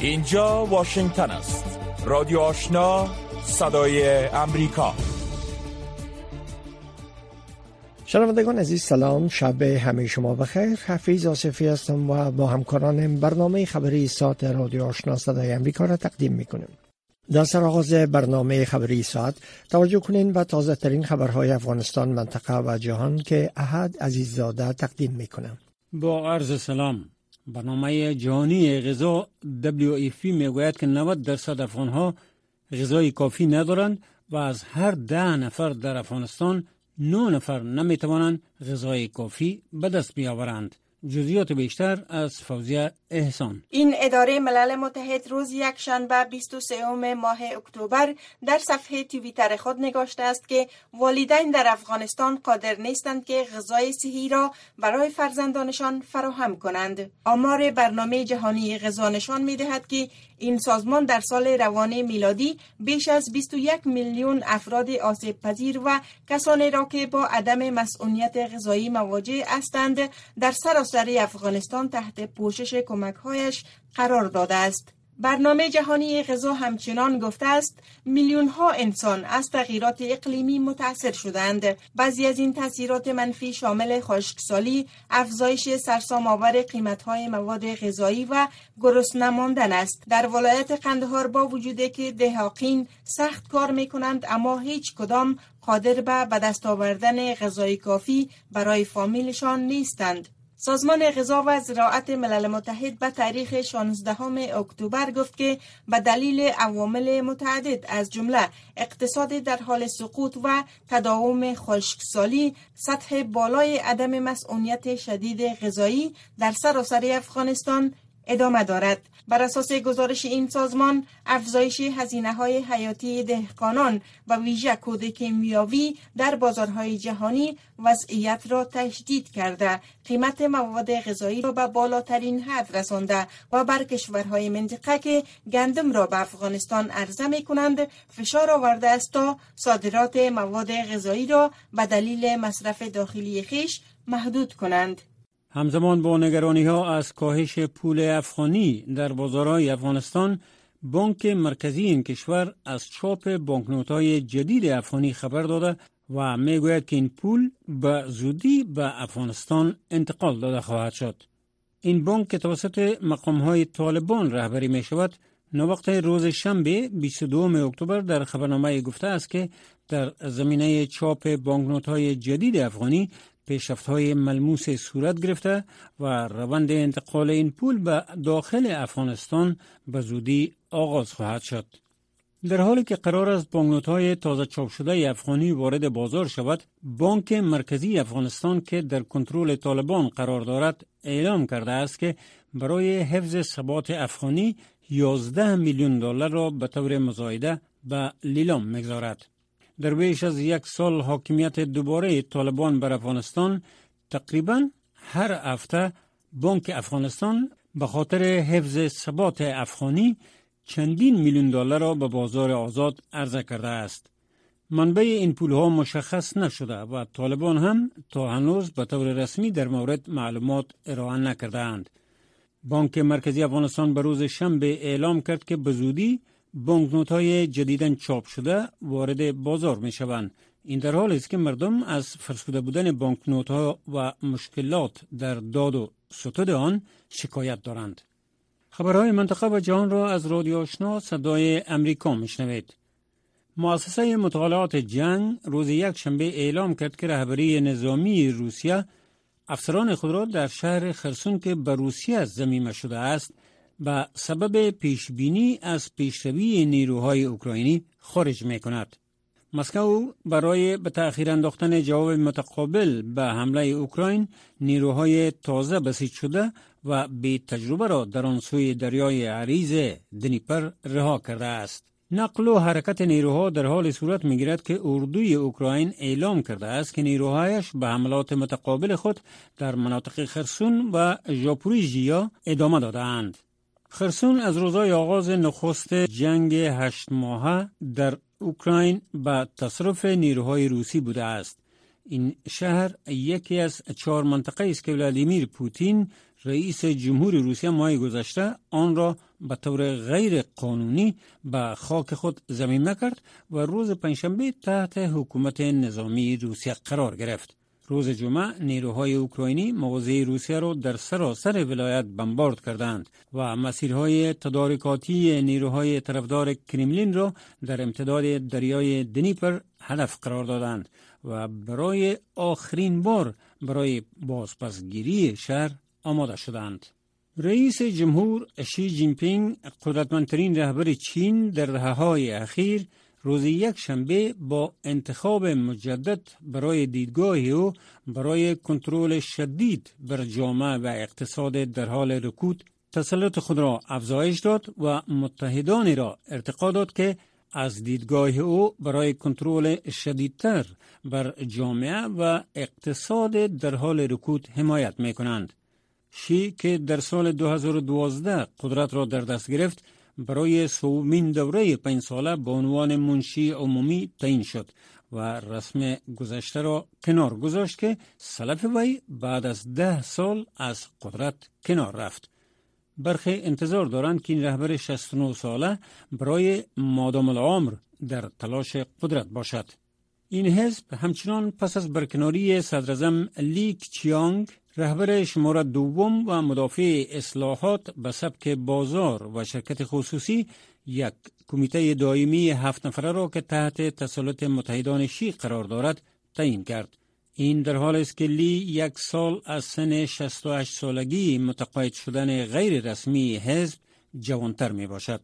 اینجا واشنگتن است. رادیو آشنا صدای امریکا. شنوندگان عزیز سلام. شب همه شما بخیر. حفیظ آصفی هستم و با همکارانم برنامه خبری ساعت رادیو آشنا صدای امریکا را تقدیم می‌کنیم. در سرآغاز برنامه خبری ساعت توجه کنین و تازه ترین خبرهای افغانستان منطقه و جهان که احد عزیززاده تقدیم می‌کنم. با عرض سلام. برنامه جهانی غذا WFP می‌گوید که 90 درصد افغانها غذای کافی ندارند و از هر ده نفر در افغانستان 9 نفر نمی‌توانند غذای کافی به دست بیاورند. جزئیات بیشتر از فوزیه احسان. این اداره ملل متحد روز یک شنبه 23 ماه اکتبر در صفحه توییتر خود نگاشته است که والدین در افغانستان قادر نیستند که غذای صحی را برای فرزندانشان فراهم کنند. آمار برنامه جهانی غذا نشان می دهد که این سازمان در سال روانه میلادی بیش از 21 میلیون افراد آسیب پذیر و کسانی را که با عدم مسئولیت غذایی مواجه هستند در سراسر افغانستان تحت پوشش کمکهایش قرار داده است. برنامه جهانی غذا همچنان گفته است میلیون ها انسان از تغییرات اقلیمی متاثر شدند. بعضی از این تاثیرات منفی شامل خشکسالی افزایش سرسام آور قیمت های مواد غذایی و گرسنه ماندن است. در ولایت قندهار با وجود که دهاقین سخت کار می کنند اما هیچ کدام قادر به به دست آوردن غذای کافی برای فامیلشان نیستند. سازمان غذا و زراعت ملل متحد به تاریخ 16 اکتبر گفت که به دلیل عوامل متعدد از جمله اقتصاد در حال سقوط و تداوم خشکسالی سطح بالای عدم مسئولیت شدید غذایی در سراسر افغانستان ادامه دارد. بر اساس گزارش این سازمان افزایش هزینه های حیاتی دهقانان و ویژه کود کیمیاوی در بازارهای جهانی وضعیت را تشدید کرده. قیمت مواد غذایی را به بالاترین حد رسانده و بر کشورهای منطقه که گندم را به افغانستان عرضه می کنند فشار آورده است تا صادرات مواد غذایی را به دلیل مصرف داخلی خیش محدود کنند. همزمان با نگرانی ها از کاهش پول افغانی در بازارهای افغانستان بانک مرکزی این کشور از چاپ بانکنوت های جدید افغانی خبر داده و می‌گوید که این پول به زودی به افغانستان انتقال داده خواهد شد. این بانک که توسط مقام های طالبان رهبری می شود نوقت روز شنبه 22 اکتبر در خبرنامه گفته است که در زمینه چاپ بانکنوت های جدید افغانی پیشرفت های ملموس صورت گرفته و روند انتقال این پول به داخل افغانستان به زودی آغاز خواهد شد. در حالی که قرار است بانکنوت های تازه چاپ شده افغانی وارد بازار شود، بانک مرکزی افغانستان که در کنترل طالبان قرار دارد اعلام کرده است که برای حفظ ثبات افغانی 11 میلیون دلار را به طور مزایده به لیلام می‌گذارد. در بیش از یک سال حاکمیت دوباره طالبان بر افغانستان تقریبا هر هفته بانک افغانستان به خاطر حفظ ثبات افغانی چندین میلیون دلار را به بازار آزاد عرضه کرده است. منبع این پول ها مشخص نشده و طالبان هم تا هنوز به طور رسمی در مورد معلومات ارائه نکرده اند. بانک مرکزی افغانستان به روز شنبه اعلام کرد که به زودی بانکنوت های جدیدن چاپ شده وارد بازار می شوند. این در حالی است که مردم از فرسوده بودن بانکنوت ها و مشکلات در داد و ستود آن شکایت دارند. خبرهای منطقه و جهان را از رادیو آشنا صدای امریکا میشنوید. مؤسسه مطالعات جنگ روز یک شنبه اعلام کرد که رهبری نظامی روسیه افسران خود را در شهر خرسون که به روسیه زمینه شده است به سبب پیشبینی از پیشروی نیروهای اوکراینی خارج می کند. مسکو برای به تأخیر انداختن جواب متقابل به حمله اوکراین نیروهای تازه بسیج شده و بی تجربه را در آن سوی دریای عریض دنیپر رها کرده است. نقل و حرکت نیروها در حال صورت می‌گیرد که اردوی اوکراین اعلام کرده است که نیروهایش به حملات متقابل خود در مناطق خرسون و ژاپوریژیا ادامه دادند. خرسون از روزای آغاز نخست جنگ هشت ماهه در اوکراین به تصرف نیروهای روسی بوده است. این شهر یکی از چهار منطقه است که ولادیمیر پوتین رئیس جمهور روسیه ماه گذشته آن را به طور غیر قانونی به خاک خود زمین کرد و روز پنجشنبه تحت حکومت نظامی روسیه قرار گرفت. روز جمعه نیروهای اوکراینی مغازه روسیه را در سراسر ولایت بمبارد کردند و مسیرهای تدارکاتی نیروهای طرفدار کرملین را در امتداد دریای دنیپر هدف قرار دادند و برای آخرین بار برای بازپسگیری شهر آماده شدند. رئیس جمهور شی جینپینگ قدرتمندترین رهبر چین در دهه‌های اخیر روز یک شنبه با انتخاب مجدد برای دیدگاه او برای کنترل شدید بر جامعه و اقتصاد در حال رکود تسلط خود را افزایش داد و متحدانی را ارتقا داد که از دیدگاه او برای کنترل شدیدتر بر جامعه و اقتصاد در حال رکود حمایت می کنند. شی که در سال 2012 قدرت را در دست گرفت برای سومین دوره پنج ساله به عنوان منشی عمومی تعیین شد و رسم گذشته را کنار گذاشت که سلف وی بعد از ده سال از قدرت کنار رفت. برخی انتظار دارند که این رهبر 69 ساله برای مادام العمر در تلاش قدرت باشد. این حزب همچنان پس از برکناری صدراعظم لی کچیانگ رهبر شماره دوم و مدافع اصلاحات به سبک بازار و شرکت خصوصی یک کمیته دائمی هفت نفره را که تحت تسلط متحدان شی قرار دارد تعیین کرد. این در حال است که لی یک سال از سن 68 سالگی متقاعد شدن غیر رسمی حزب جوانتر می باشد.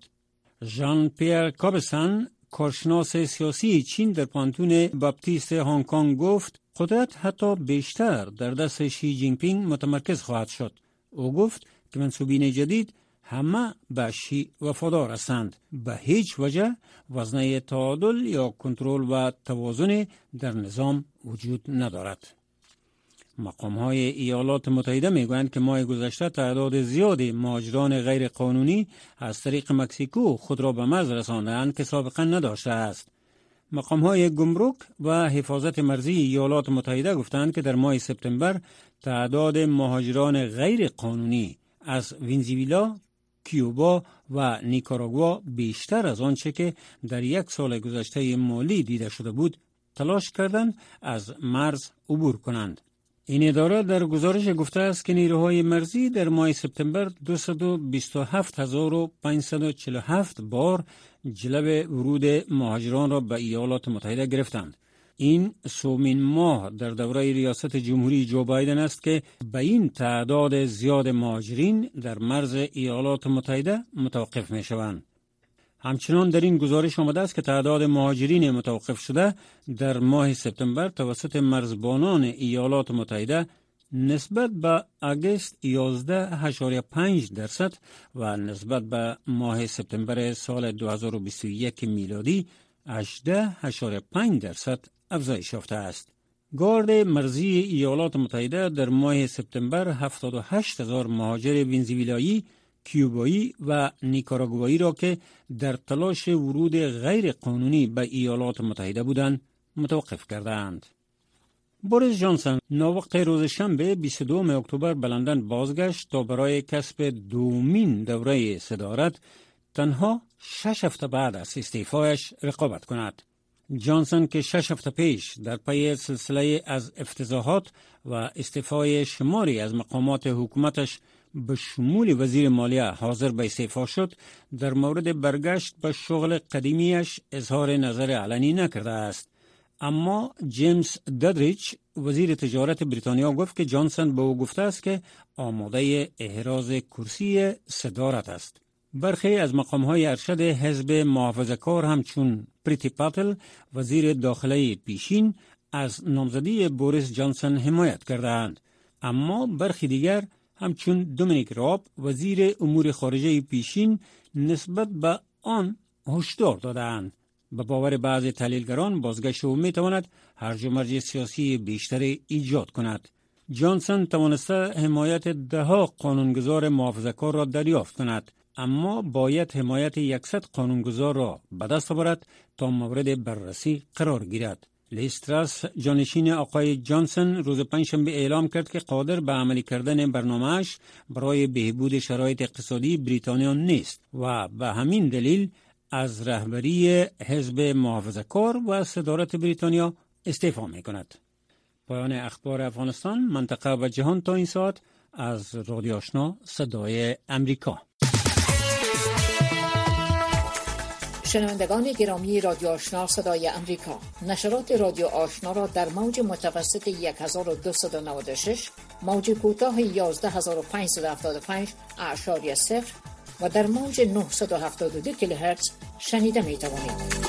ژان پیر کابستان کارشناس سیاسی چین در پوهنتون باپتیست هنگ کنگ گفت قدرت حتی بیشتر در دست شی جینگ پینگ متمرکز خواهد شد. او گفت که منصوبین جدید همه به شی وفادار هستند. به هیچ وجه وزنه تعادل یا کنترل و توازن در نظام وجود ندارد. مقام های ایالات متحده می گویند که ماه گذشته تعداد زیادی مهاجران غیر قانونی از طریق مکسیکو خود را به مرز رساندند که سابقا نداشته است. مقام های گمرک و حفاظت مرزی ایالات متحده گفتند که در ماه سپتامبر تعداد مهاجران غیر قانونی از وینزویلا، کیوبا و نیکاراگوا بیشتر از آنچه که در یک سال گذشته مالی دیده شده بود تلاش کردند از مرز عبور کنند. این اداره در گزارش گفته است که نیروهای مرزی در ماه سپتامبر 227547 بار جلب ورود مهاجران را به ایالات متحده گرفتند. این سومین ماه در دوره ریاست جمهوری جو بایدن است که به این تعداد زیاد مهاجرین در مرز ایالات متحده متوقف می شوند. همچنان در این گزارش آمده است که تعداد مهاجرین متوقف شده در ماه سپتامبر توسط مرزبانان ایالات متحده نسبت به اگست 11.5 درصد و نسبت به ماه سپتامبر سال 2021 میلادی 18.5 درصد افزایش یافته است. گارد مرزی ایالات متحده در ماه سپتامبر 78 هزار مهاجر ونزویلایی کیوبایی و نیکاراگوایی را که در تلاش ورود غیر قانونی به ایالات متحده بودند متوقف کردند. بوریس جانسن ناوقت روز شنبه 22 اکتبر به لندن بازگشت تا برای کسب دومین دوره صدارت تنها شش هفته بعد از استعفایش رقابت کند. جانسن که شش هفته پیش در پی سلسله از افتضاحات و استعفای شماری از مقامات حکومتش به شمول وزیر مالیه حاضر به استعفا شد در مورد برگشت به شغل قدیمیش اظهار نظر علنی نکرده است. اما جیمز دادریچ وزیر تجارت بریتانیا گفت که جانسن به او گفته است که آماده احراز کرسی صدارت است. برخی از مقام های ارشد حزب محافظه کار همچون پریتی پاتل وزیر داخله پیشین از نامزدی بوریس جانسن حمایت کردند اما برخی دیگر همچون دومینیک راب وزیر امور خارجه پیشین نسبت به آن هشدار دادند به باور بعض تحلیلگران بازگشت او می‌تواند هرج و مرج سیاسی بیشتری ایجاد کند جانسن توانسته حمایت دهها قانونگذار محافظه‌کار را دریافت کند اما باید حمایت یکصد قانونگذار را به دست آورد تا مورد بررسی قرار گیرد لیستراس جانشین آقای جانسون روز پنجشنبه اعلام کرد که قادر به عملی کردن برنامهش برای بهبود شرایط اقتصادی بریتانیا نیست و به همین دلیل از رهبری حزب محافظه کار و صدارت بریتانیا استعفا می کند. پایان اخبار افغانستان منطقه و جهان تا این ساعت از رادیو آشنا صدای امریکا شنوندگان گرامی رادیو آشنا صدای امریکا نشرات رادیو آشنا را در موج متوسط 1296 موج کوتاه 11575 اعشاری صفر و در موج 972 کیلوهرتز شنیده می توانید.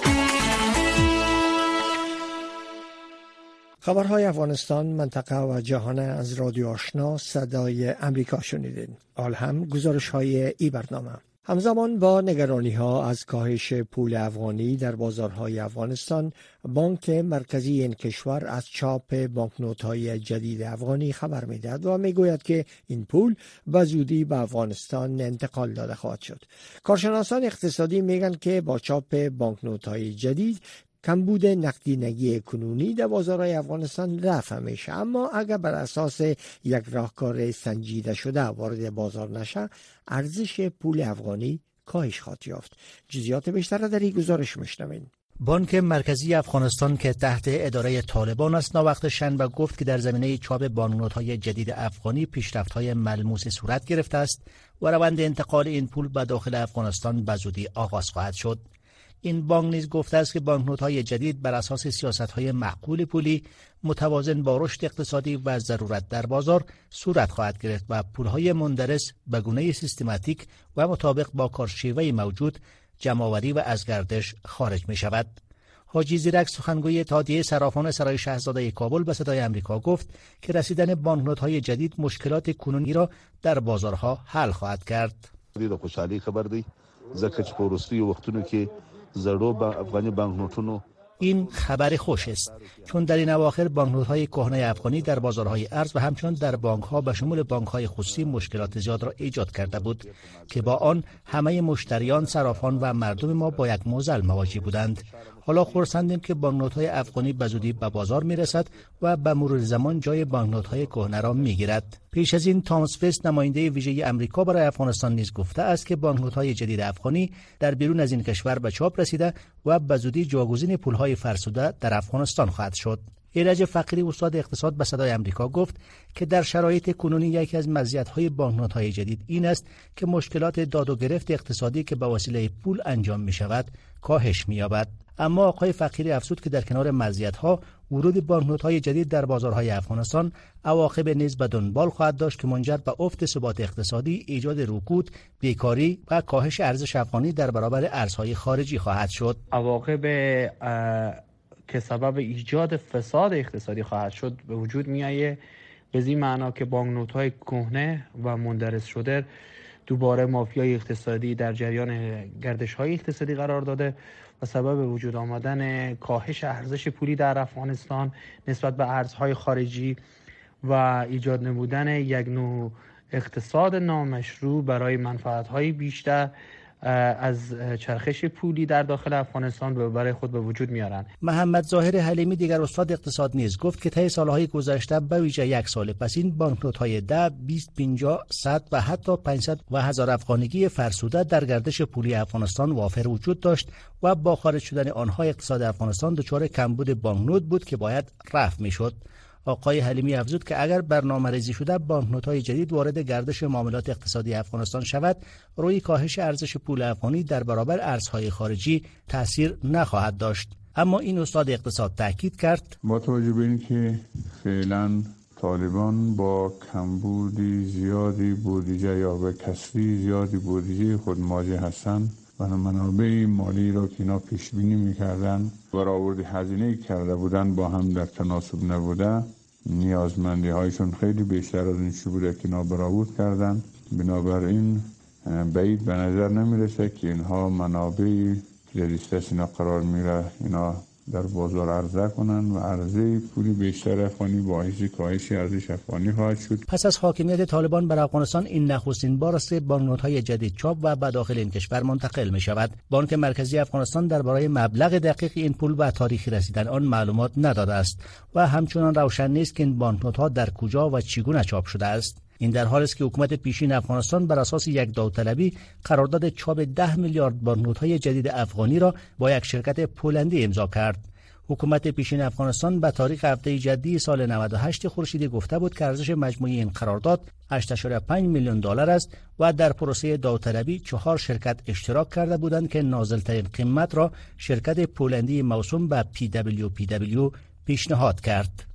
خبرهای افغانستان منطقه و جهان از رادیو آشنا صدای امریکا شنیدین. آل هم گزارش های ای برنامه. همزمان با نگرانی ها از کاهش پول افغانی در بازارهای افغانستان بانک مرکزی این کشور از چاپ بانکنوت های جدید افغانی خبر می‌دهد و می‌گوید که این پول به زودی به افغانستان انتقال داده خواهد شد. کارشناسان اقتصادی میگن که با چاپ بانکنوت های جدید کمبود نقدینگی کنونی در بازارهای افغانستان رفع میشه اما اگر بر اساس یک راهکار سنجیده شده وارد بازار نشه ارزش پول افغانی کاهش خواهد یافت. جزئیات بیشتر در این گزارش میشنوین بانک مرکزی افغانستان که تحت اداره طالبان است وقت شنبه گفت که در زمینه چاپ های جدید افغانی های ملموس صورت گرفته است و روند انتقال این پول به داخل افغانستان به زودی آغاز خواهد شد. این بانک نیز گفته است که بانکنوت های جدید بر اساس سیاست های معقول پولی متوازن با رشد اقتصادی و ضرورت در بازار صورت خواهد گرفت و پولهای مندرس به گونه سیستماتیک و مطابق با کارشیوه موجود جمعآوری و از گردش خارج می شود. حاجی زیرک سخنگوی اتحادیه صرافان سرای شهزاده کابل به صدای آمریکا گفت که رسیدن بانکنوت های جدید مشکلات کنونی را در بازارها حل خواهد کرد. خوشحالی خبر دی ځکه چې په وختونو کې زړو افغاني بانکنوټونو این خبر خوش است چون در این اواخر بانکنوت های کهنه افغانی در بازارهای ارز و همچنان در بانک ها به شمول بانک های خصوصی مشکلات زیاد را ایجاد کرده بود که با آن همه مشتریان صرافان و مردم ما با یک موزل مواجه بودند. حالا خورسندیم که بانکنوت های افغانی به زودی به بازار می رسد و به مرور زمان جای بانکنوت های کهنه را می گیرد پیش از این تامس فست نماینده ویژه امریکا برای افغانستان نیز گفته است که بانکنوت های جدید افغانی در بیرون از این کشور به چاپ رسیده و به زودی جاگزین پول های فرسوده در افغانستان خواهد شد. ایرج فقیری استاد اقتصاد به صدای امریکا گفت که در شرایط کنونی یکی از مزیت‌های های جدید این است که مشکلات داد و گرفت اقتصادی که به وسیله پول انجام می شود کاهش می یابد. اما آقای فقیری افزود که در کنار ها ورود های جدید در بازارهای افغانستان عواقب نیز به دنبال خواهد داشت که منجر به افت ثبات اقتصادی، ایجاد رکود، بیکاری و کاهش ارزش افغانی در برابر ارزهای خارجی خواهد شد. عواقب که سبب ایجاد فساد اقتصادی خواهد شد به وجود میآید. به این معنا که بانکنوت های کهنه و مندرس شده دوباره مافیای اقتصادی در جریان گردش های اقتصادی قرار داده و سبب وجود آمدن کاهش ارزش پولی در افغانستان نسبت به ارزهای خارجی و ایجاد نمودن یک نوع اقتصاد نامشروع برای منفعت بیشتر از چرخش پولی در داخل افغانستان به برای خود به وجود میارن. محمد ظاهر حلیمی دیگر استاد اقتصاد نیز گفت که طی سالهای گذشته به ویژه یک سال پس این بانکنوت های 10 20 50 100 و حتی 500 و هزار افغانگی فرسوده در گردش پولی افغانستان وافر وجود داشت و با خارج شدن آنها اقتصاد افغانستان دچار کمبود بانکنوت بود که باید رفع می‌شد. آقای حلیمی افزود که اگر برنامه ریزی شده بانکنوت های جدید وارد گردش معاملات اقتصادی افغانستان شود روی کاهش ارزش پول افغانی در برابر ارزهای خارجی تاثیر نخواهد داشت. اما این استاد اقتصاد تاکید کرد با توجه به اینکه فعلا طالبان با کمبودی زیادی بودجه یا به کسری زیادی بودجه خود مواجه هستند و منابع مالی را که اینا پیش بینی می‌کردن برآورد هزینه کرده بودن با هم در تناسب نبوده. نیازمندی هایشون خیلی بیشتر از این بوده که اینا برآورد کردن. بنابراین بعید به نظر نمی‌رسه که اینها منابع در اینا قرار میره اینا در بازار عرضه کنند و عرضه پولی بیشتر افغانی باعث کاهش ارزش افغانی خواهد شد. پس از حاکمیت طالبان بر افغانستان این نخستین بار است بانکنوت های جدید چاپ و به داخل این کشور منتقل می شود بانک مرکزی افغانستان درباره مبلغ دقیق این پول و تاریخی رسیدن آن معلومات نداده است و همچنان روشن نیست که این بانکنوت ها در کجا و چگونه چاپ شده است. این در حالی است که حکومت پیشین افغانستان بر اساس یک داوطلبی قرارداد چاپ ده میلیارد های جدید افغانی را با یک شرکت پولندی امضا کرد. حکومت پیشین افغانستان به تاریخ هفته جدی سال 98 خورشیدی گفته بود که ارزش مجموعی این قرارداد 8.5 میلیون دلار است و در پروسه داوطلبی چهار شرکت اشتراک کرده بودند که نازلترین قیمت را شرکت پولندی موسوم به PWPW پیشنهاد کرد.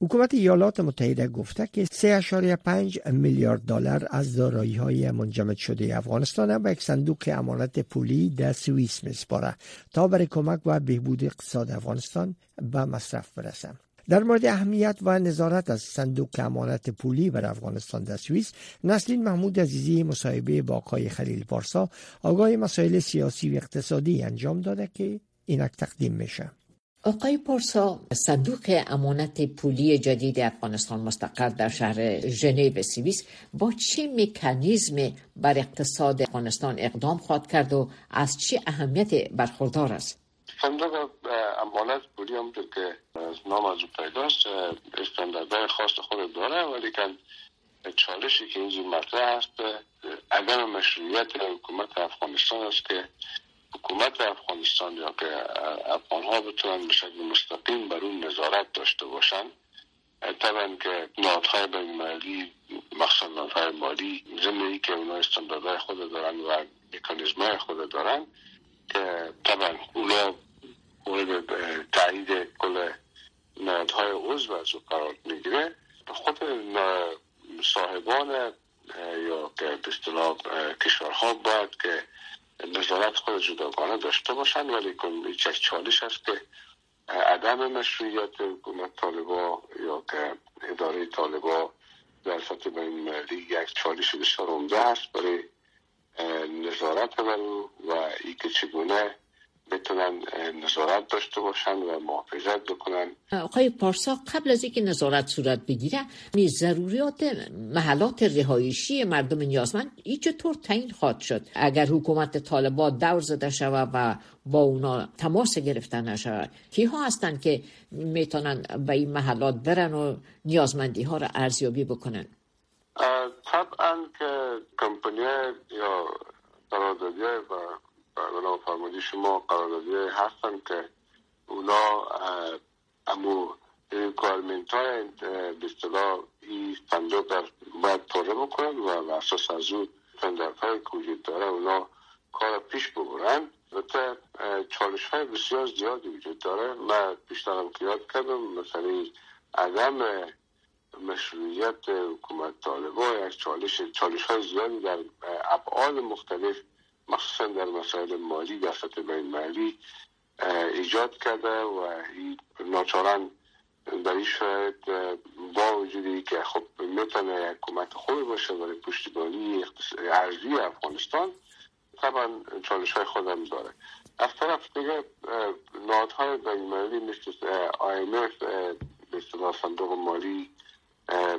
حکومت ایالات متحده گفته که 3.5 میلیارد دلار از دارایی های منجمد شده افغانستان به یک صندوق امانت پولی در سوئیس میسپاره تا برای کمک و بهبود اقتصاد افغانستان به مصرف برسه در مورد اهمیت و نظارت از صندوق امانت پولی بر افغانستان در سوئیس نسلین محمود عزیزی مصاحبه با آقای خلیل پارسا آگاه مسائل سیاسی و اقتصادی انجام داده که اینک تقدیم میشه. آقای پارسا صندوق امانت پولی جدید افغانستان مستقر در شهر ژنو سوئیس با چه مکانیزم بر اقتصاد افغانستان اقدام خواهد کرد و از چه اهمیت برخوردار است؟ صندوق امانت پولی هم که نام از پیداست استانداردهای خاص خود داره ولی چالشی که اینجا مطرح است عدم مشروعیت حکومت افغانستان است که حکومت افغانستان یا که افغان ها بتونن به مستقیم بر اون نظارت داشته باشن طبعا که نهادهای بین مالی مخصوصا مالی ضمن که اونا استانداردهای خود دارن و مکانیزم خود دارن که طبعا اونا مورد تایید کل نهادهای عضو از او قرار می‌گیره. خود صاحبان یا که به اصطلاح کشورها باید که نظارت خود جداگانه داشته باشند ولی یک چالش است که عدم مشروعیت حکومت طالبا یا که اداره طالبا در سطح بین یک چالش بسیار عمده است برای نظارت بر و ای که چگونه بتونن نظارت داشته باشن و محافظت بکنن. آقای پارسا قبل از اینکه نظارت صورت بگیره می ضروریات محلات رهایشی مردم نیازمند ای چطور تعیین خواهد شد. اگر حکومت طالبان دور زده شود و با اونا تماس گرفتن نشود ها هستند که می‌تونن به این محلات برن و نیازمندی ها را ارزیابی بکنن؟ طبعا که کمپانی یا قراردادی و بنا فرمودی. شما قراردادی هستن که اونا امو ریکوارمنت های به اصطلاح این در باید پاره بکنن و اساس از اون تندرت های که وجود داره اونا کار پیش ببرن. البته چالش های بسیار زیادی وجود داره. من بیشترم که یاد کردم مثلا عدم مشروعیت حکومت طالبا یک چالش چالش های زیادی در ابعاد مختلف مخصوصا در مسائل مالی در سطح بین ایجاد کرده و ناچارن در این شاید با وجودی که خب می‌تونه یک حکومت خوبی باشه برای پشتیبانی ارزی افغانستان طبعا چالش های خودم داره. از طرف دیگه نهادهای بین مالی مثل IMF به صندوق مالی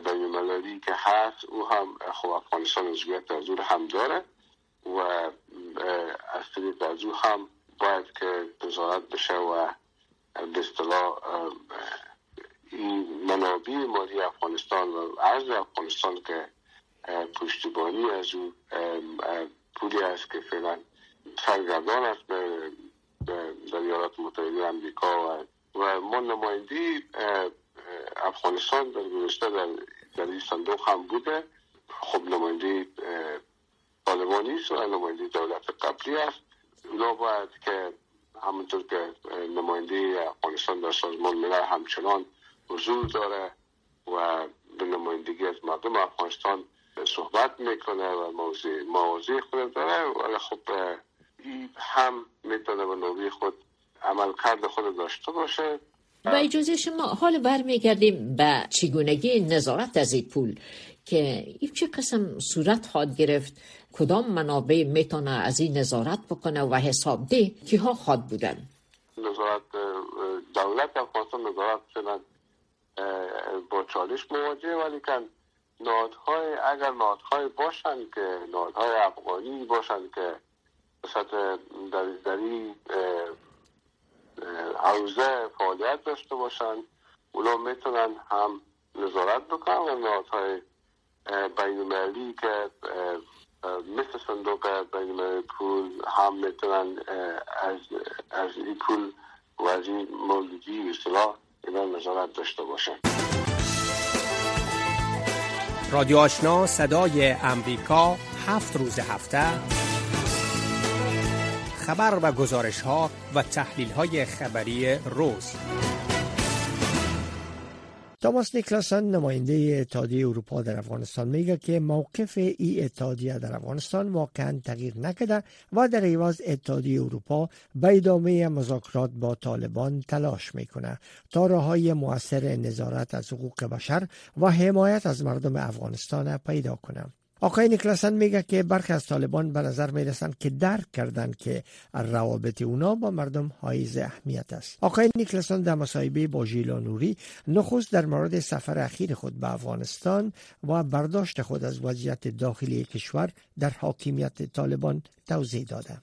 بین مالی که هست او هم خب افغانستان عضویت از هم داره. و از طریق از او هم باید که نظارت بشه و به اصطلاح منابع مالی افغانستان و عرض افغانستان که پشتیبانی از او پولی است که فعلا سرگردان است به در ایالات متحده امریکا و و ما نمایندی افغانستان در گذشته در, در این صندوق هم بوده. خب نمایندی طالبانی است و نماینده دولت قبلی است. اونا باید که همونطور که نماینده افغانستان در سازمان ملل همچنان حضور داره و به نمایندگی از مردم افغانستان صحبت می‌کنه و موضوع موضوع خود داره. ولی خب این هم می‌تونه به نوبی خود عمل کرد خود داشته باشه. با اجازه شما حال برمیگردیم به چگونگی نظارت از این پول. که این چه قسم صورت خواهد گرفت؟ کدام منابع می‌تونه از این نظارت بکنه و حساب ده که ها خواد بودن؟ نظارت دولت افغانستان نظارت شدن با چالش مواجه ولی کن نادهای اگر نادهای باشن که نادهای افغانی باشن که سطح در, در فعالیت داشته باشن اونا می‌تونن هم نظارت بکنن و نهادهای بین که مثل صندوق بین پول هم می‌تونن از, از این پول و از این مولدی اصطلاح اینا نظارت داشته باشن. رادیو آشنا صدای امریکا هفت روز هفته. خبر و گزارش ها و تحلیل های خبری روز. تاماس نیکلاسن نماینده اتحادیه اروپا در افغانستان میگه که موقف ای اتحادیه در افغانستان واقعا تغییر نکرده و در عوض اتحادیه اروپا به ادامه مذاکرات با طالبان تلاش می‌کنه تا راههای موثر نظارت از حقوق بشر و حمایت از مردم افغانستان پیدا کنه. آقای نیکلاسن میگه که برخی از طالبان به نظر می‌رسند که درک کردند که روابط اونا با مردم حائز اهمیت است. آقای نیکلاسن در مصاحبه با ژیلا نوری نخست در مورد سفر اخیر خود به افغانستان و برداشت خود از وضعیت داخلی کشور در حاکمیت طالبان توضیح داده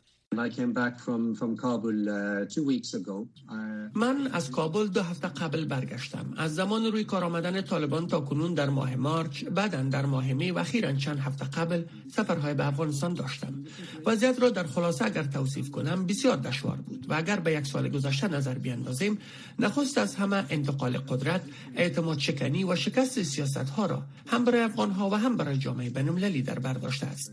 من از کابل دو هفته قبل برگشتم. از زمان روی کار آمدن طالبان تا کنون در ماه مارچ بعدا در ماه می و اخیرا چند هفته قبل سفرهای به افغانستان داشتم. وضعیت را در خلاصه اگر توصیف کنم بسیار دشوار بود و اگر به یک سال گذشته نظر بیاندازیم نخست از همه انتقال قدرت اعتماد شکنی و شکست سیاست ها را هم برای افغان ها و هم برای جامعه بین در برداشته است.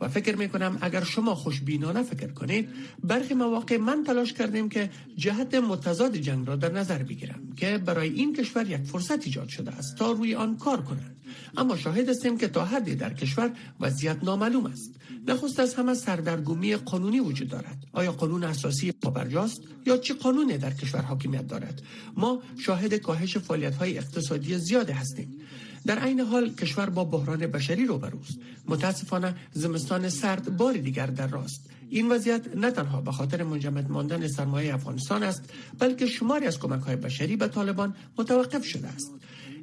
و فکر می کنم اگر شما خوشبینانه فکر کنید برخی مواقع من تلاش کردیم که جهت متضاد جنگ را در نظر بگیرم که برای این کشور یک فرصت ایجاد شده است تا روی آن کار کنند. اما شاهد هستیم که تا حدی در کشور وضعیت نامعلوم است. نخست از همه سردرگمی قانونی وجود دارد. آیا قانون اساسی پابرجاست یا چه قانونی در کشور حاکمیت دارد؟ ما شاهد کاهش فعالیت های اقتصادی زیاد هستیم. در عین حال کشور با بحران بشری روبروست. متاسفانه زمستان سرد بار دیگر در راست. این وضعیت نه تنها به خاطر منجمد ماندن سرمایه افغانستان است بلکه شماری از کمک های بشری به طالبان متوقف شده است.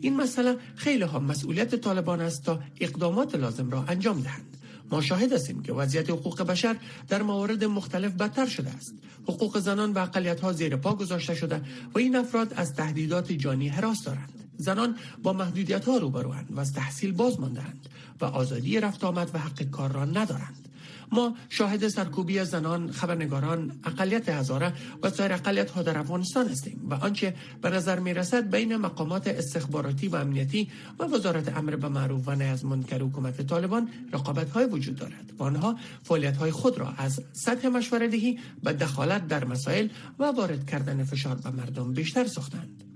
این مسئله خیلی ها مسئولیت طالبان است تا اقدامات لازم را انجام دهند. ما شاهد هستیم که وضعیت حقوق بشر در موارد مختلف بدتر شده است. حقوق زنان و اقلیت ها زیر پا گذاشته شده و این افراد از تهدیدات جانی حراس دارند. زنان با محدودیت ها روبروند و از تحصیل باز ماندهاند و آزادی رفت آمد و حق کار را ندارند. ما شاهد سرکوبی زنان خبرنگاران اقلیت هزاره و سایر اقلیت ها در افغانستان هستیم و آنچه به نظر می رسد بین مقامات استخباراتی و امنیتی و وزارت امر به معروف و نهی از منکر حکومت طالبان رقابت های وجود دارد. و آنها فعالیت های خود را از سطح مشورت دهی به دخالت در مسائل و وارد کردن فشار به مردم بیشتر ساختند.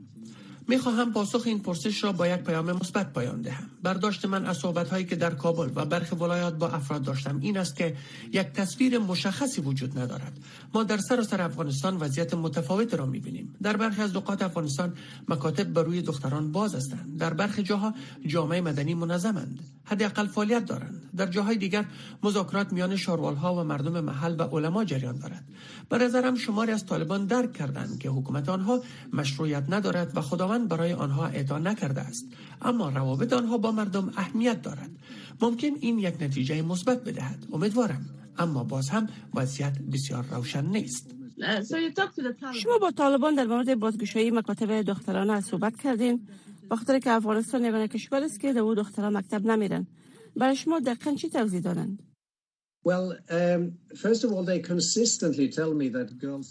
خواهم پاسخ این پرسش را با یک پیام مثبت پایان دهم. برداشت من از صحبت که در کابل و برخی ولایات با افراد داشتم. این است که یک تصویر مشخصی وجود ندارد. ما در سراسر افغانستان وضعیت متفاوت را می‌بینیم. در برخی از نقاط افغانستان مکاتب بر روی دختران باز هستند. در برخی جاها جامعه مدنی منظمند. حداقل فعالیت دارند. در جاهای دیگر مذاکرات میان ها و مردم محل و علما جریان دارد. به نظرم شماری از طالبان درک کردند که حکومت آنها مشروعیت ندارد و خداوند برای آنها اعطا نکرده است. اما روابط آنها با مردم اهمیت دارد. ممکن این یک نتیجه مثبت بدهد. امیدوارم. اما باز هم وضعیت بسیار روشن نیست. شما با طالبان در مورد بازگشایی مکاتب دخترانه صحبت کردین. بخاطر که افغانستان یگانه کشور است که در او دختران مکتب نمیرن. برای شما دقیقا چی توضیح دارند Well, um, first of all, they consistently tell me that girls.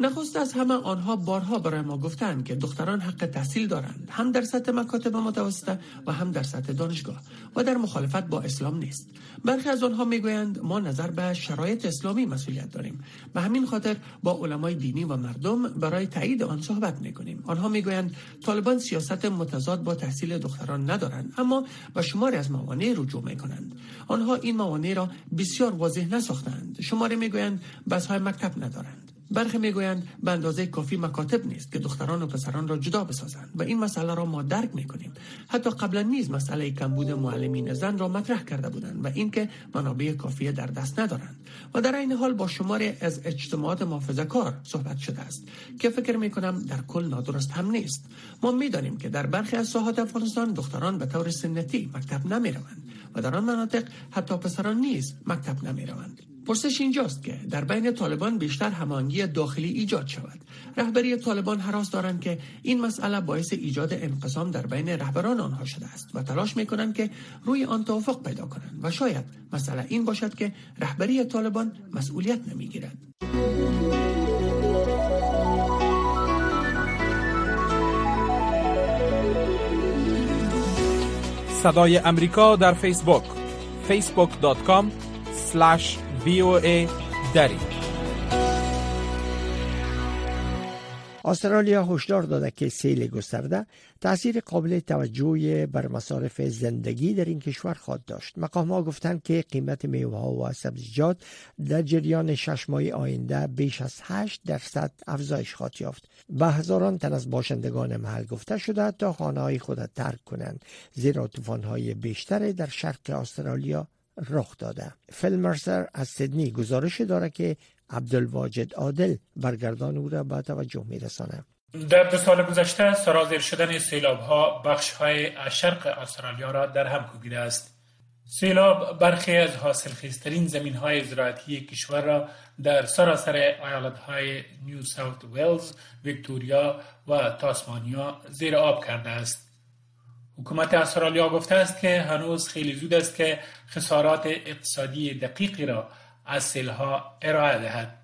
نخست از همه آنها بارها برای ما گفتند که دختران حق تحصیل دارند هم در سطح مکاتب متوسطه و هم در سطح دانشگاه و در مخالفت با اسلام نیست. برخی از آنها می‌گویند ما نظر به شرایط اسلامی مسئولیت داریم. به همین خاطر با علمای دینی و مردم برای تایید آن صحبت می‌کنیم. آنها می‌گویند طالبان سیاست متضاد با تحصیل دختران ندارند اما به شماری از موانع رجوع می‌کنند. آنها این موانع را بسیار واضح نساختند. شماری می‌گویند بس های مکتب ندارند. برخی می‌گویند به اندازه کافی مکاتب نیست که دختران و پسران را جدا بسازند و این مسئله را ما درک می‌کنیم. حتی قبلا نیز مسئله کمبود معلمین زن را مطرح کرده بودند و اینکه منابع کافی در دست ندارند. و در این حال با شماری از اجتماعات محافظه کار صحبت شده است که فکر می‌کنم در کل نادرست هم نیست. ما می‌دانیم که در برخی از ساحات افغانستان دختران به طور سنتی مکتب نمی‌روند. و در آن مناطق حتی پسران نیز مکتب نمی‌روند. پرسش اینجاست که در بین طالبان بیشتر همانگی داخلی ایجاد شود. رهبری طالبان حراس دارند که این مسئله باعث ایجاد انقسام در بین رهبران آنها شده است و تلاش می کنند که روی آن توافق پیدا کنند و شاید مسئله این باشد که رهبری طالبان مسئولیت نمی‌گیرد. صدای امریکا در فیسبوک facebook.com VOA دری. استرالیا هشدار داده که سیل گسترده تاثیر قابل توجهی بر مصارف زندگی در این کشور خواهد داشت. مقام ها گفتند که قیمت میوه ها و سبزیجات در جریان شش ماه آینده بیش از 8 درصد افزایش خواهد یافت. به هزاران تن از باشندگان محل گفته شده تا خانه های خود ترک کنند زیرا طوفان های بیشتر در شرق استرالیا رخ داده. فیل مرسر از سیدنی گزارش داره که عبدالواجد عادل برگردان او را به توجه میرسانه در دو سال گذشته سرازیر شدن سیلاب ها بخش های شرق استرالیا را در هم کوبیده است سیلاب برخی از حاصل خیزترین زمین های زراعتی کشور را در سراسر ایالت های نیو ساوت ویلز، ویکتوریا و تاسمانیا زیر آب کرده است. حکومت استرالیا گفته است که هنوز خیلی زود است که خسارات اقتصادی دقیقی را از سیلها ارائه دهد.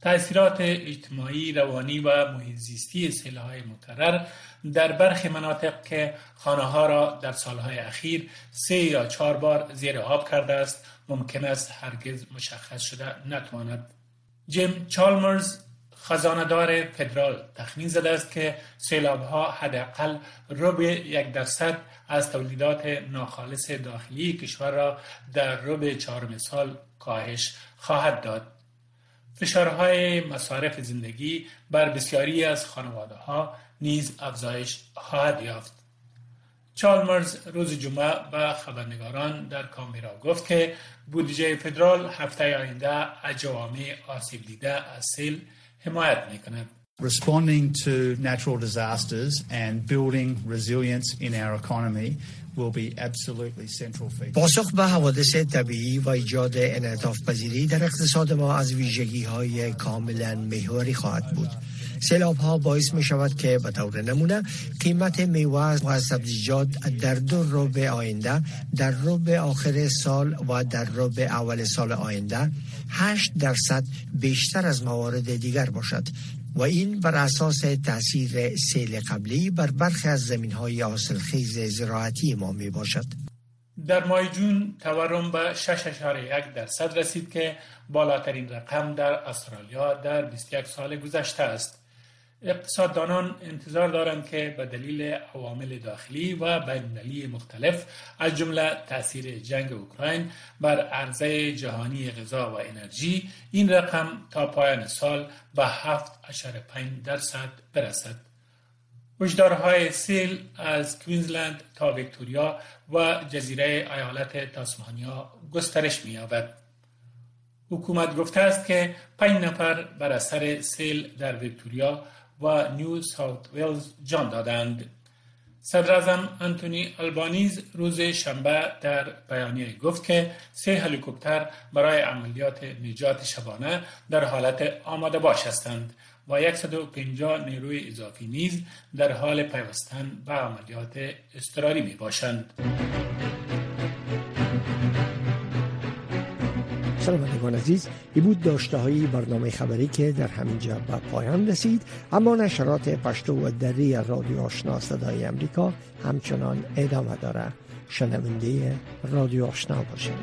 تأثیرات اجتماعی، روانی و محیط سیلهای مترر در برخی مناطق که خانه ها را در سالهای اخیر سه یا چهار بار زیر آب کرده است ممکن است هرگز مشخص شده نتواند. جیم چالمرز خزاندار فدرال تخمین زده است که سیلاب ها حداقل ربع یک درصد از تولیدات ناخالص داخلی کشور را در ربع چهارم سال کاهش خواهد داد. فشارهای مصارف زندگی بر بسیاری از خانواده ها نیز افزایش خواهد یافت. چالمرز روز جمعه به خبرنگاران در کامبرا گفت که بودجه فدرال هفته آینده از جوامع آسیب دیده از سیل حمایت می کند. Responding to natural disasters and building resilience in our economy will be absolutely central feature. پاسخ به حوادث طبیعی و ایجاد انعطاف پذیری در اقتصاد ما از ویژگی های کاملا محوری خواهد بود. سیلاب ها باعث می شود که به طور نمونه قیمت میوه و سبزیجات در دو ربع آینده در ربع آخر سال و در ربع اول سال آینده 8 درصد بیشتر از موارد دیگر باشد و این بر اساس تاثیر سیل قبلی بر برخی از زمین های خیز زراعتی ما می باشد. در ماه جون تورم به 6.1 درصد رسید که بالاترین رقم در استرالیا در 21 سال گذشته است. اقتصاددانان انتظار دارند که به دلیل عوامل داخلی و بین‌المللی مختلف از جمله تاثیر جنگ اوکراین بر عرضه جهانی غذا و انرژی این رقم تا پایان سال به 7.5 درصد برسد. هشدارهای سیل از کوینزلند تا ویکتوریا و جزیره ایالت تاسمانیا گسترش می‌یابد. حکومت گفته است که پنج نفر بر اثر سیل در ویکتوریا و نیو ساوت ویلز جان دادند. صدر انتونی البانیز روز شنبه در بیانیه گفت که سه هلیکوپتر برای عملیات نجات شبانه در حالت آماده باش هستند و 150 نیروی اضافی نیز در حال پیوستن به عملیات اضطراری می باشند. شنوندگان عزیز ای بود داشته های برنامه خبری که در همین جا به پایان رسید. اما نشرات پشتو و دری رادیو آشنا صدای امریکا همچنان ادامه داره. شنونده رادیو آشنا باشید.